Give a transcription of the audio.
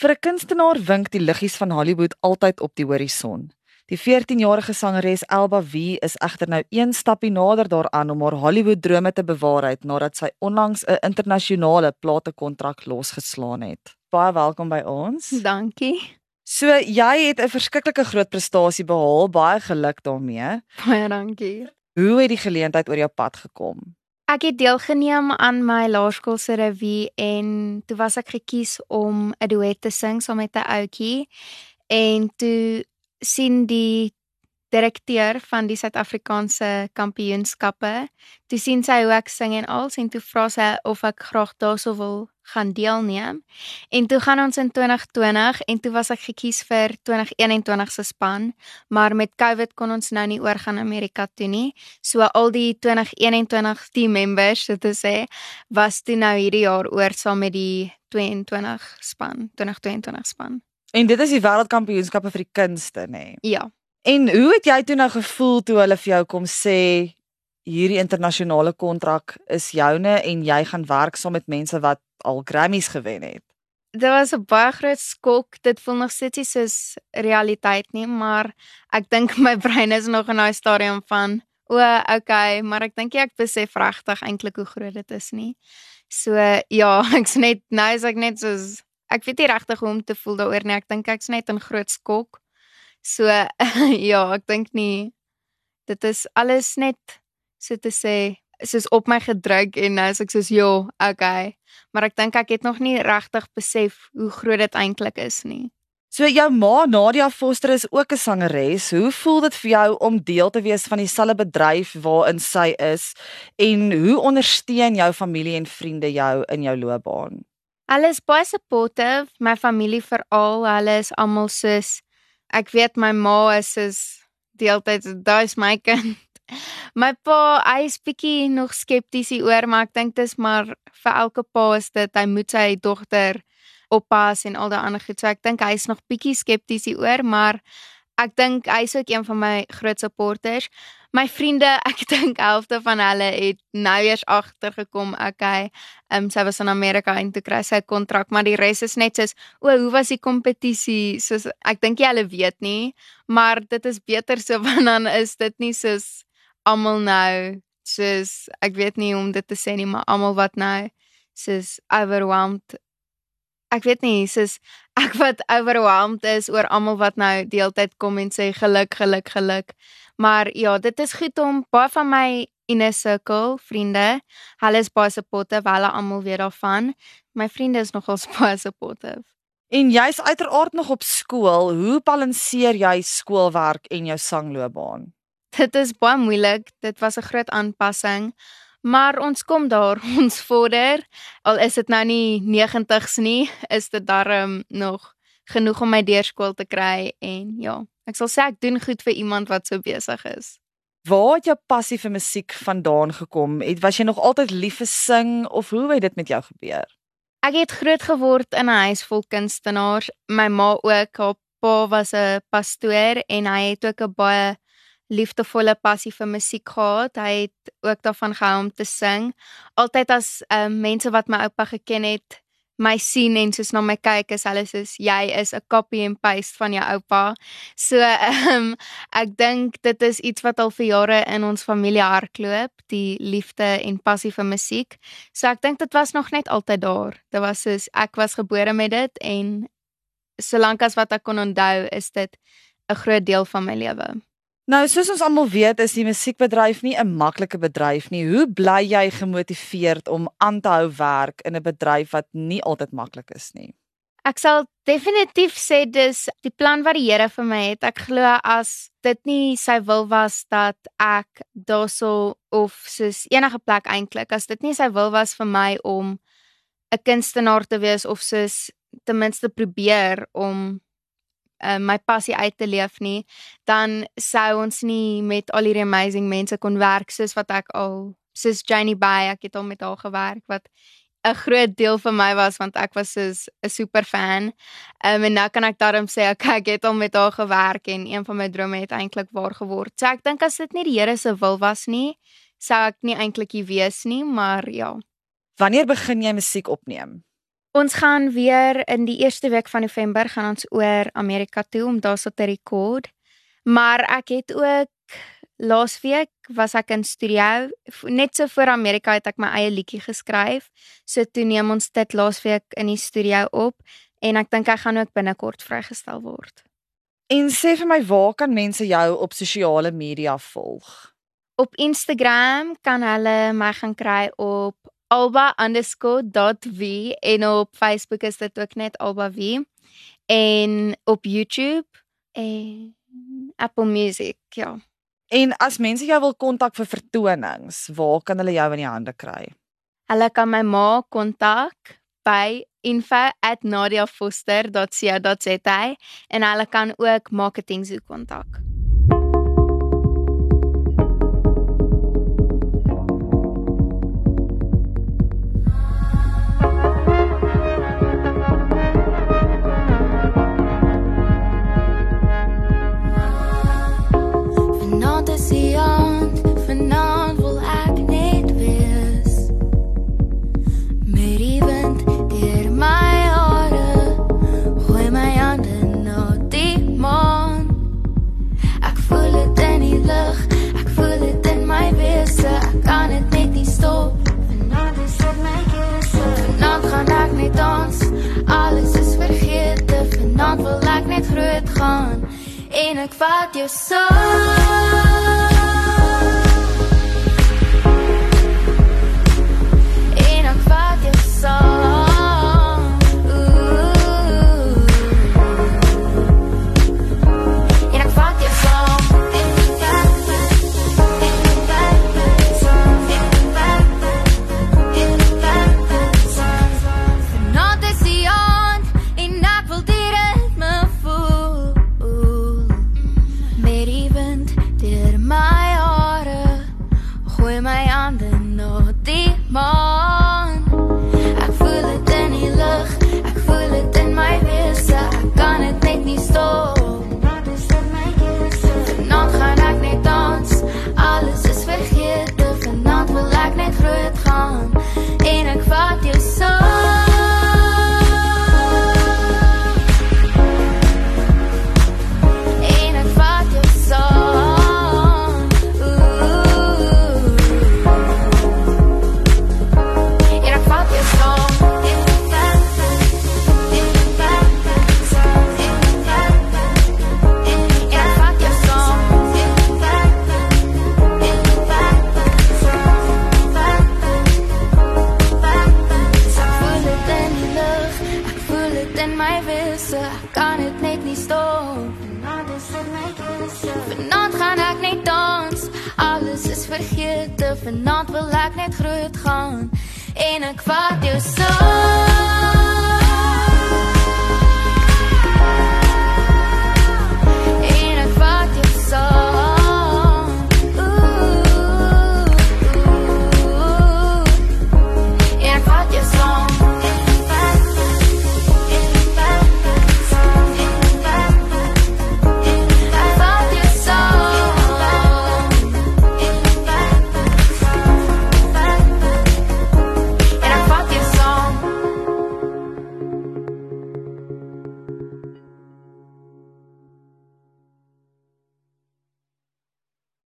Vir 'n kunstenaar wink die liggies van Hollywood altyd op die horison. Die 14-jarige sangeres Elba Wie is egter nou een stappie nader daaraan om haar Hollywood drome te bewaarheid nadat sy onlangs 'n internasionale platekontrak losgeslaan het. Baie welkom by ons. Dankie. So jy het 'n verskriklike groot prestasie behaal, baie geluk daarmee. Baie dankie. Hoe het die geleentheid oor jou pad gekom? Ek het deelgeneem aan my laerskool se revue en toe was ek gekies om 'n duet te sing saam met 'n ouetjie. En toe sien die direkteur van die Suid-Afrikaanse kampioenskappe, toe sien sy hoe ek sing en al en toe vra sy of ek graag daarso wil gaan deelneem. En toe gaan ons in 2020 en toe was ek gekies vir 2021 se span, maar met COVID kon ons nou nie oorgaan Amerika toe nie. So al die 2021 team members, so te sê, was toe nou hierdie jaar oor saam met die 22 span, 2022 span. En dit is die wêreldkampioenskappe vir die kunste, nê? Nee. Ja. En hoe het jy toe nou gevoel toe hulle vir jou kom sê hierdie internasionale kontrak is joune en jy gaan werk saam met mense wat al Grammys gewen het? Dit was 'n baie groot skok. Dit voel nog steeds soos realiteit nie, maar ek dink my brein is nog in daai stadium van o, okay, maar ek dink ek besef regtig eintlik hoe groot dit is nie. So ja, ek's net nou is ek net soos ek weet nie regtig hoe om te voel daaroor nie. Ek dink ek's net in groot skok. So ja, ek dink nie dit is alles net so te sê soos op my gedruk en nou is ek soos ja, okay. Maar ek dink ek het nog nie regtig besef hoe groot dit eintlik is nie. So jou ma Nadia Foster is ook 'n sangeres. Hoe voel dit vir jou om deel te wees van dieselfde bedryf waarin sy is en hoe ondersteun jou familie en vriende jou in jou loopbaan? Hulle is baie supportive, my familie veral. Hulle is almal soos ek weet my ma is soos deeltyd daai's my kind. My pa, hy is bietjie nog skepties hieroor, maar ek dink dis maar vir elke pa is dit hy moet sy dogter oppas en al daai ander goed. So ek dink hy is nog bietjie skepties hieroor, maar ek dink hy is ook een van my groot supporters. My vriende, ek dink helfte van hulle het nou eers agtergekom, okay, ehm um, sy was in Amerika en toe kry sy 'n kontrak, maar die res is net soos, o, hoe was die kompetisie? Soos ek dink jy hulle weet nie, maar dit is beter so want dan is dit nie soos almal nou soos ek weet nie hoe om dit te sê nie, maar almal wat nou soos overwhelmed ek weet nie, soos ek wat overwhelmed is oor almal wat nou deeltyd kom en sê geluk, geluk, geluk. Maar ja, dit is goed om baie van my inner circle vriende, hulle is baie supportive, hulle almal weet daarvan. My vriende is nogal baie supportive. En jy's uiteraard nog op skool. Hoe balanseer jy skoolwerk en jou sangloopbaan? Dit is baie moeilik. Dit was 'n groot aanpassing. Maar ons kom daar, ons vorder. Al is dit nou nie 90s nie, is dit darm nog genoeg om my deurskool te kry en ja, ek sal sê ek doen goed vir iemand wat so besig is. Waar het jou passie vir musiek vandaan gekom? Het was jy nog altyd lief vir sing of hoe het dit met jou gebeur? Ek het groot geword in 'n huis vol kunstenaars. My ma ook, haar pa was 'n pastoor en hy het ook 'n baie liefdevolle passie vir musiek gehad. Hy het ook daarvan gehou om te sing. Altyd as um, mense wat my oupa geken het, my sien en soos na my kyk, is hulle soos jy is 'n copy and paste van jou oupa. So um, ek dink dit is iets wat al vir jare in ons familie hardloop, die liefde en passie vir musiek. So ek dink dit was nog net altyd daar. Dit was soos ek was gebore met dit en solank as wat ek kon onthou, is dit 'n groot deel van my lewe. Nou, soos ons almal weet, is die musiekbedryf nie 'n maklike bedryf nie. Hoe bly jy gemotiveerd om aan te hou werk in 'n bedryf wat nie altyd maklik is nie? Ek sal definitief sê dis die plan wat die Here vir my het. Ek glo as dit nie sy wil was dat ek daarso of soos enige plek eintlik, as dit nie sy wil was vir my om 'n kunstenaar te wees of soos ten minste probeer om uh, my passie uit te leef nie, dan sou ons nie met al hierdie amazing mense kon werk soos wat ek al soos Janie Bay, ek het al met haar gewerk wat 'n groot deel vir my was want ek was soos 'n super fan. Um, en nou kan ek daarom sê okay, ek het al met haar gewerk en een van my drome het eintlik waar geword. So ek dink as dit nie die Here se wil was nie, sou ek nie eintlik hier wees nie, maar ja. Wanneer begin jy musiek opneem? Ons gaan weer in die eerste week van November gaan ons oor Amerika toe om daar so te rekord. Maar ek het ook laasweek was ek in studio net so voor Amerika het ek my eie liedjie geskryf. So toe neem ons dit laasweek in die studio op en ek dink hy gaan ook binnekort vrygestel word. En sê vir my waar kan mense jou op sosiale media volg? Op Instagram kan hulle my gaan kry op alba_.v en op Facebook is dit ook net alba_v en op YouTube en Apple Music, ja. En as mense jou wil kontak vir vertonings, waar kan hulle jou in die hande kry? Hulle kan my ma kontak by info@nadiafoster.co.za en hulle kan ook marketing se kontak. Ek vat jou saam vergeet Vanaand wil ek net groot gaan En ek vat jou saam